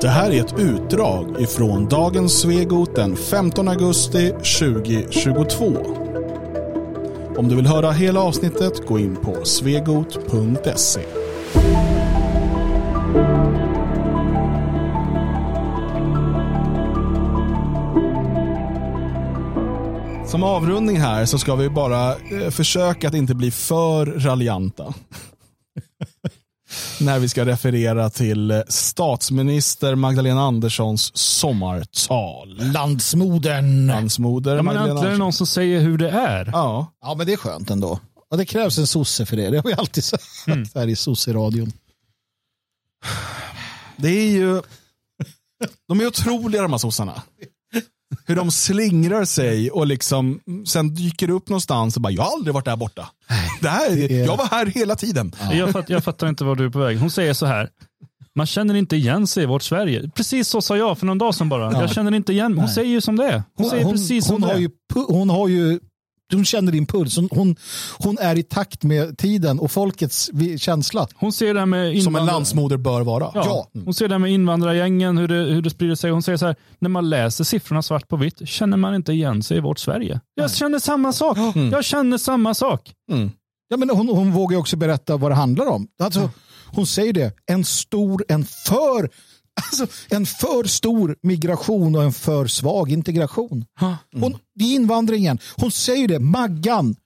Det här är ett utdrag ifrån dagens Svegot den 15 augusti 2022. Om du vill höra hela avsnittet, gå in på svegot.se. Som avrundning här så ska vi bara eh, försöka att inte bli för raljanta. När vi ska referera till statsminister Magdalena Anderssons sommartal. Landsmodern. Landsmoder Ja, men Magdalena äntligen är det någon som säger hur det är. Ja, Ja, men det är skönt ändå. Ja, det krävs en sosse för det. Det har vi alltid sagt Mm. här i sosse-radion. det är ju... De är otroliga de här sossarna. Hur de slingrar sig och liksom sen dyker upp någonstans och bara, jag har aldrig varit där borta. Det här, är- Jag var här hela tiden. Jag, fatt, jag fattar inte var du är på väg. Hon säger så här. Man känner inte igen sig i vårt Sverige. Precis så sa jag för någon dag sedan bara. Jag känner inte igen Hon säger ju som det är. Hon, säger precis som hon det har ju, hon har ju hon känner din puls. Hon, hon, hon är i takt med tiden och folkets känsla. Hon ser det med Som en invandrar- landsmoder bör vara. Ja, Hon ser det här med invandrargängen, hur det, hur det sprider sig. Hon säger så här, när man läser siffrorna svart på vitt känner man inte igen sig i vårt Sverige. Jag känner samma sak. Jag känner samma sak. Mm. Ja, men hon, hon vågar också berätta vad det handlar om. Alltså, hon säger det, en stor, en för, alltså, en för stor migration och en för svag integration. Hon, det är invandringen. Hon säger det, Maggan.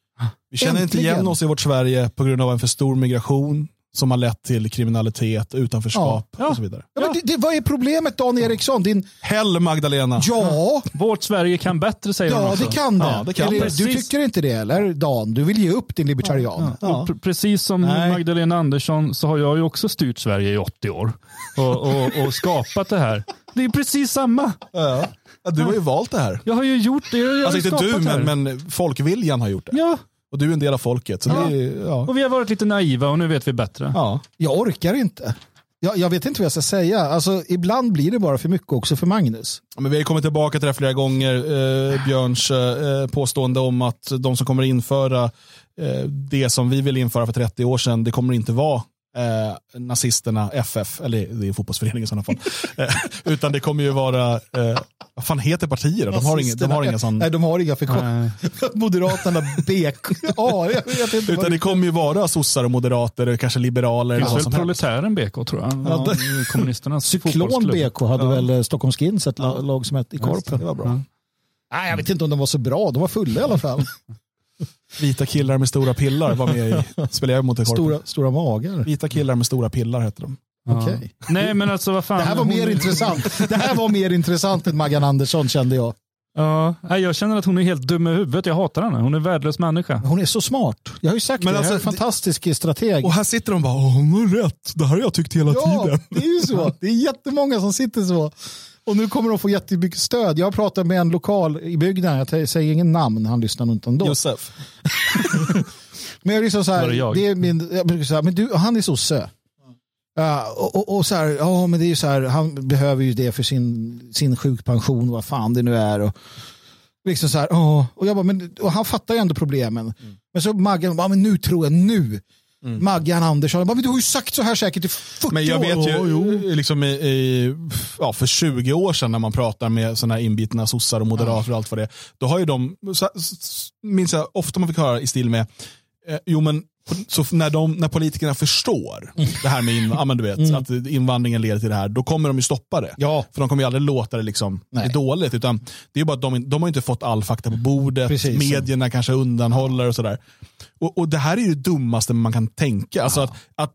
Vi känner inte Äntligen. igen oss i vårt Sverige på grund av en för stor migration som har lett till kriminalitet, utanförskap Ja. och så vidare. Ja, men det, det, vad är problemet Dan Eriksson? Din, Häll Magdalena. ja, Vårt Sverige kan bättre säger ja också. det kan det. Ja, det kan Eller, det. du tycker inte det eller Dan? Du vill ge upp din libertarian. Precis som Nej. Magdalena Andersson så har jag ju också styrt Sverige i 80 år och, och, och skapat det här. Det är precis samma. Ja. Ja, Du har ju valt det här. Jag har ju gjort det. Jag har Alltså inte skapat du, det här. men, men folkviljan har gjort det. Ja, Och du är en del av folket. Så Ja. det ja. och vi har varit lite naiva och nu vet vi bättre. Ja. Jag orkar inte. Jag, jag vet inte vad jag ska säga. Alltså, ibland blir det bara för mycket också för Magnus. Men vi har kommit tillbaka till det här flera gånger. Eh, Björns eh, påstående om att de som kommer införa eh, det som vi ville införa för 30 år sedan, det kommer inte vara eh, nazisterna FF, eller det är fotbollsföreningen i sådana fall. Eh, utan det kommer ju vara, eh, vad fan heter partier? då? De har, inga, de har inga sån... Nej, de har inga förkortningar. Moderaterna BK. Ja, jag vet inte. vad Utan det kommer ju vara sossar och moderater, kanske liberaler. eller Finns väl proletären BK tror jag. Ja, Ja, kommunisternas Cyklon. BK hade väl eh, Stockholm Skins ett la- lag som hette i Korpen. Det var bra. Ja. Nej, jag vet inte om de var så bra. De var fulla i alla fall. Vita killar med stora pillar var med i, spelade jag mot i Korpen. Stora, stora magar. Vita killar med stora pillar hette de. Okej. Nej men alltså vad fan. Det här var mer intressant. Det här var mer intressant än Maggan Andersson kände jag. Ja, jag känner att hon är helt dum i huvudet. Jag hatar henne. Hon är värdelös människa. Hon är så smart. Jag har ju sagt Men det. alltså, är en fantastisk strateg. Och här sitter de bara, Åh, hon har rätt. Det här har jag tyckt hela Ja, tiden. det är ju så. Det är jättemånga som sitter så. Och nu kommer de få jättemycket stöd. Jag har pratat med en lokal i bygden, jag säger ingen namn, han lyssnar nog inte ändå. Josef. Men jag är liksom så här, det jag? det är min, jag brukar säga, men du, han är sosse. Ja, och, och, så här, ja men det är ju så här, han behöver ju det för sin, sin sjukpension, vad fan det nu är. Och, liksom så här, ja, och, jag bara, men, och han fattar ju ändå problemen. Men så Maggan, ja, men nu tror jag, nu. Maggan Andersson, jag bara, men du har ju sagt så här säkert i 40 Men jag år. vet ju, Ja, jo. liksom i, i, ja, för 20 år sedan när man pratar med sådana här inbitna sossar och moderater och allt vad det är, då har ju de, så, minns jag ofta man fick höra i stil med, eh, jo men så när, de, när politikerna förstår det här med in, ja, men du vet, att invandringen leder till det här, då kommer de ju stoppa det. Ja. För de kommer ju aldrig låta det liksom, Nej. bli dåligt. Utan det är bara att de, de har inte fått all fakta på bordet, Precis. medierna kanske undanhåller och sådär. Och, och det här är ju det dummaste man kan tänka. Alltså att, att,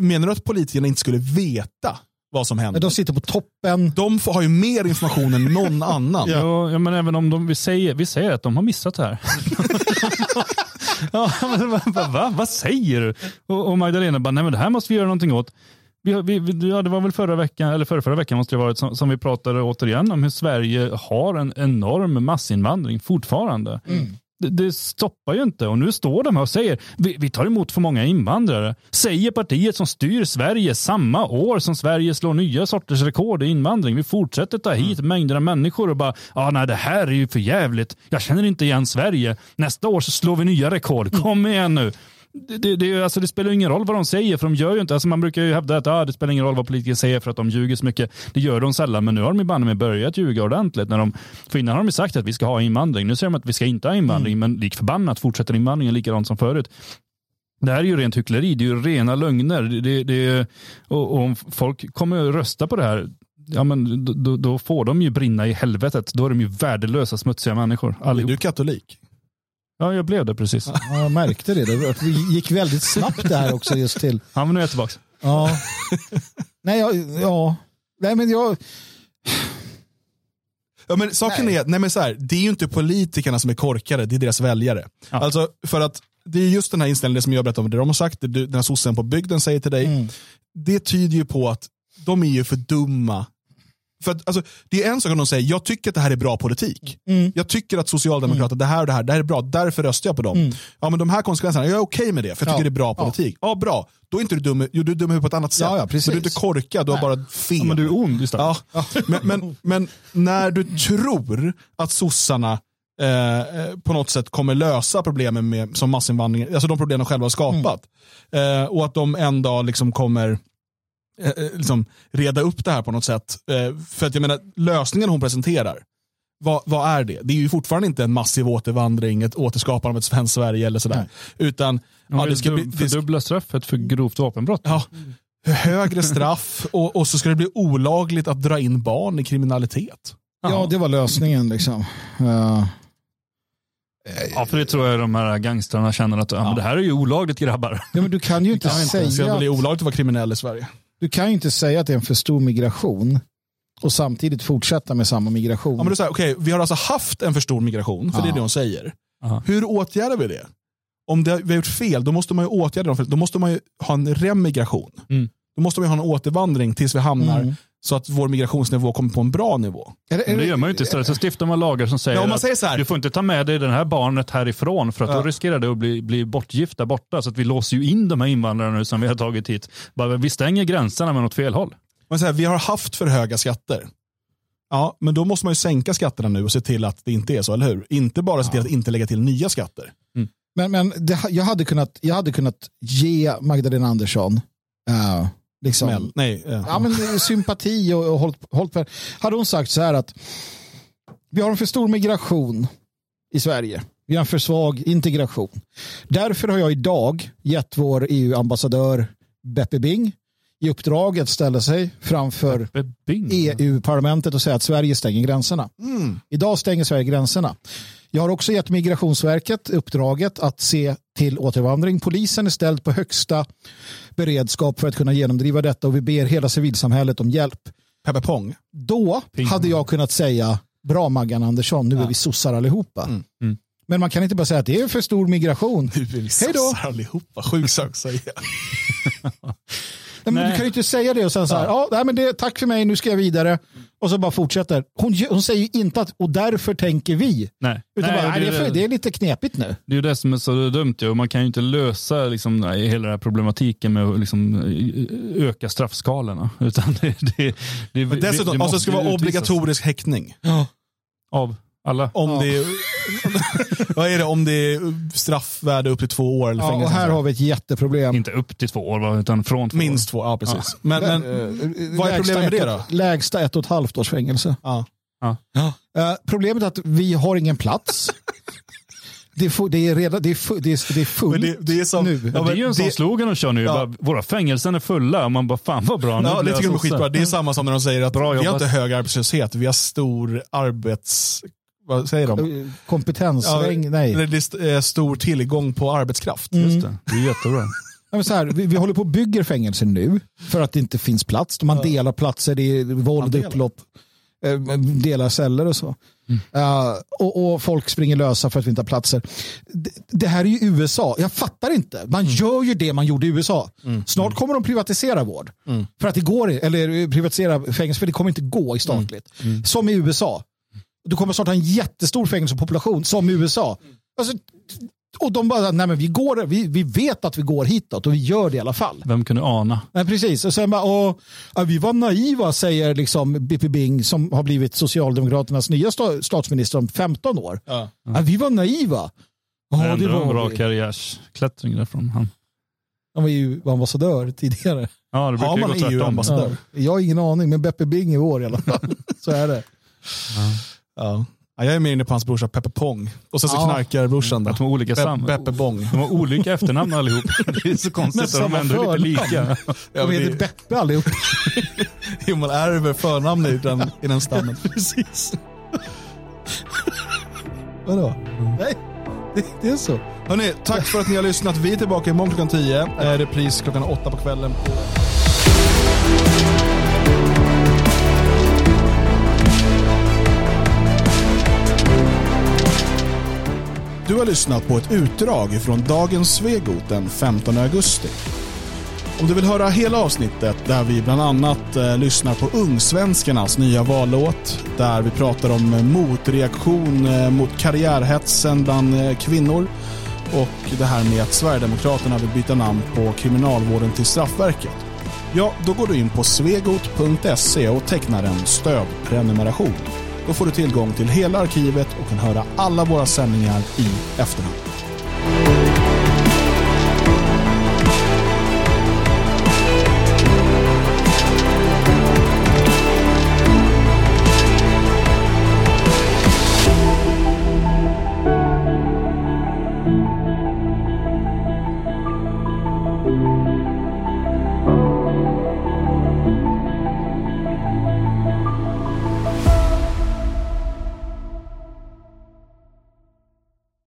menar du att politikerna inte skulle veta vad som händer? De sitter på toppen. De får, har ju mer information än någon annan. Ja. Ja, men även om de, vi, säger, vi säger att de har missat det här. ja, men, va, va, va, vad säger du? Och, och Magdalena bara, nej men det här måste vi göra någonting åt. Vi, vi, vi, ja, det var väl förra veckan, eller förra, förra veckan måste det ha varit, som, som vi pratade återigen om hur Sverige har en enorm massinvandring fortfarande. Mm det stoppar ju inte och nu står de här och säger vi, vi tar emot för många invandrare. Säger partiet som styr Sverige samma år som Sverige slår nya sorters rekord i invandring. Vi fortsätter ta hit mängder av människor och bara ah, nej det här är ju för jävligt. Jag känner inte igen Sverige. Nästa år så slår vi nya rekord. Kom igen nu. Det, det, alltså det spelar ingen roll vad de säger, för de gör ju inte, alltså man brukar ju hävda att ah, det spelar ingen roll vad politiker säger för att de ljuger så mycket. Det gör de sällan, men nu har de ju banne med börjat ljuga ordentligt. När de, för innan har de sagt att vi ska ha invandring, nu säger de att vi ska inte ha invandring, mm. men lik förbannat fortsätter invandringen likadant som förut. Det här är ju rent hyckleri, det är ju rena lögner. Det, det, och, och om folk kommer att rösta på det här, ja, men då, då, får de ju brinna i helvetet. Då är de ju värdelösa, smutsiga människor. Allihop. Är du katolik? Ja, jag blev det precis. Ja, jag märkte det. Det gick väldigt snabbt det här också just till. Ja, men nu är jag tillbaka. Ja. nej, ja, ja. Nej, men jag... Ja, men saken nej. är, nej men så här, det är ju inte politikerna som är korkade, det är deras väljare. Ja. Alltså, för att det är just den här inställningen som jag berättade om, det de har sagt, det den här sossen på bygden säger till dig. Mm. Det tyder ju på att de är ju för dumma för att, alltså, det är en sak om de säger, jag tycker att det här är bra politik. Mm. Jag tycker att Socialdemokraterna, mm. det här och det här, det här är bra, därför röstar jag på dem. Mm. Ja men de här konsekvenserna, jag är okej okay med det, för jag tycker ja. det är bra politik. Ja, ja bra. Då är inte du dum, jo, du är dum på ett annat sätt. Ja, ja, precis. Men du är inte korkad, du har bara fel. Ja, men du är ond istället. Ja. men, men, men när du tror att sossarna eh, eh, på något sätt kommer lösa problemen med, som massinvandring, alltså de problem de själva har skapat. Mm. Eh, och att de en dag liksom kommer liksom, reda upp det här på något sätt. Eh, för att jag menar, lösningen hon presenterar, vad, vad, är det? Det är ju fortfarande inte en massiv återvandring, ett återskapande av ett svenskt Sverige eller sådär. Nej. Utan, ja, det ska bli, fördubbla straffet för grovt vapenbrott. Ja, högre straff och, och, så ska det bli olagligt att dra in barn i kriminalitet. Ja, det var lösningen liksom. Uh... Ja, för det tror jag de här gangstrarna känner att ja. men det här är ju olagligt grabbar. Ja, men du kan ju inte säga... Det ska bli olagligt att vara kriminell i Sverige. Du kan ju inte säga att det är en för stor migration och samtidigt fortsätta med samma migration. Ja, men du säger, okay, vi har alltså haft en för stor migration, för ja. det är det hon säger. Aha. Hur åtgärdar vi det? Om det, vi har gjort fel, då måste man ju åtgärda dem. Då måste man ju ha en remigration. Mm. Då måste man ju ha en återvandring tills vi hamnar mm. Så att vår migrationsnivå kommer på en bra nivå. Är det, är det, det gör man ju inte. Istället så stiftar man lagar som säger, ja, man säger att du får inte ta med dig det här barnet härifrån för att ja. då riskerar det att bli, bli bortgift där borta. Så att vi låser ju in de här invandrarna nu som vi har tagit hit. Bara, vi stänger gränserna med något fel håll. Man säger, vi har haft för höga skatter. Ja, men då måste man ju sänka skatterna nu och se till att det inte är så, eller hur? Inte bara se till att inte lägga till nya skatter. Mm. Men, men det, jag, hade kunnat, jag hade kunnat ge Magdalena Andersson uh, Liksom, Smäll. Nej, ja. ja. men sympati och, och hållit, hållit för. Hade hon sagt så här att vi har en för stor migration i Sverige. Vi har en för svag integration. Därför har jag idag gett vår EU-ambassadör Beppe Bing i uppdrag att ställa sig framför EU-parlamentet och säga att Sverige stänger gränserna. Mm. Idag stänger Sverige gränserna. Jag har också gett Migrationsverket uppdraget att se till återvandring. Polisen är ställd på högsta beredskap för att kunna genomdriva detta och vi ber hela civilsamhället om hjälp. Peppe Pong. Då Ping. hade jag kunnat säga bra Maggan Andersson, nu ja. är vi sossar allihopa. Mm. Mm. Men man kan inte bara säga att det är för stor migration. Nu är vi sossar allihopa, sjuk sak att säga. Nej, men du kan ju inte säga det och sen så här, ja, nej, men det, tack för mig, nu ska jag vidare. Och så bara fortsätter. Hon, hon säger inte att, och därför tänker vi. Nej. Utan nej, bara, det, är för, det är lite knepigt nu. Det är ju det som är så dumt. Ja. Man kan ju inte lösa liksom, hela den här problematiken med att liksom, öka straffskalorna. Utan det, det, det, Dessutom, det, det alltså, ska vara obligatorisk häktning. Ja. Av? Alla? Om ja. det är, vad är det om det är straffvärde upp till två år eller ja, Och här har vi ett jätteproblem. Inte upp till två år, utan från två Minst två, ja precis. Ja. Men, men äh, vad är problemet med det då? Lägsta ett och ett halvt års fängelse. Ja. Ja. Uh, problemet är att vi har ingen plats. Det är, det är, redan, det är, det är, det är fullt det, det är som, nu. Ja, det är ju en sån slogan de kör nu. Ja. Bara, våra fängelser är fulla. Och man bara, fan vad bra. Ja, det tycker de är skitbra. Det är samma som när de säger att bra vi har inte hög arbetslöshet, vi har stor arbets vad säger de? Kompetensregn, ja, nej. Det är stor tillgång på arbetskraft. Mm. Just det. det är jättebra. Ja, så här, vi, vi håller på att bygga fängelser nu för att det inte finns plats. Man delar platser, det är våld, upplopp, eh, delar celler och så. Mm. Uh, och, och, folk springer lösa för att vi inte har platser. Det, det, här är ju USA. Jag fattar inte. Man mm. gör ju det man gjorde i USA. Mm. Snart mm. kommer de privatisera vård. Mm. För att det går, eller privatisera fängelse, för det kommer inte gå i statligt. Mm. Som i USA. Du kommer snart ha en jättestor fängelsepopulation som i USA. Alltså, och de bara, nej men vi, går, vi, vi vet att vi går hitåt och vi gör det i alla fall. Vem kunde ana? Nej, precis, och sen bara, och, ja, vi var naiva säger liksom Bipi Bing som har blivit Socialdemokraternas nya statsminister om 15 år. Ja. Ja, vi var naiva. Ja, det Ändå en var bra det. karriärsklättring därifrån. Han. Han var ju ambassadör tidigare. Ja, det brukar Har ju man gå. EU-ambassadör? Ja. Jag har ingen aning, men Beppe Bing i år i alla fall. Så är det. Ja. Ja, jag är mer inne på hans brorsa Peppe Pong. Och sen så Ja. knarkar brorsan då. Att de har olika, sam- Beppe Bong. de har olika efternamn allihop. Det är så konstigt att de ändå är lite lika. Ja, De heter Beppe allihop. Jo, man ärver förnamn i den, i den stammen. Precis. Vadå? Nej, det, det är så. Hörrni, tack för att ni har lyssnat. Vi är tillbaka imorgon klockan 10. Eh, repris klockan 8 på kvällen. Har lyssnat på ett utdrag från dagens Svegot den 15 augusti. Om du vill höra hela avsnittet där vi bland annat eh, lyssnar på Ungsvenskarnas nya vallåt, där vi pratar om eh, motreaktion eh, mot karriärhetsen bland eh, kvinnor och det här med att Sverigedemokraterna vill byta namn på Kriminalvården till Straffverket. Ja, då går du in på svegot.se och tecknar en stödprenumeration. Då får du tillgång till hela arkivet och kan höra alla våra sändningar i efterhand.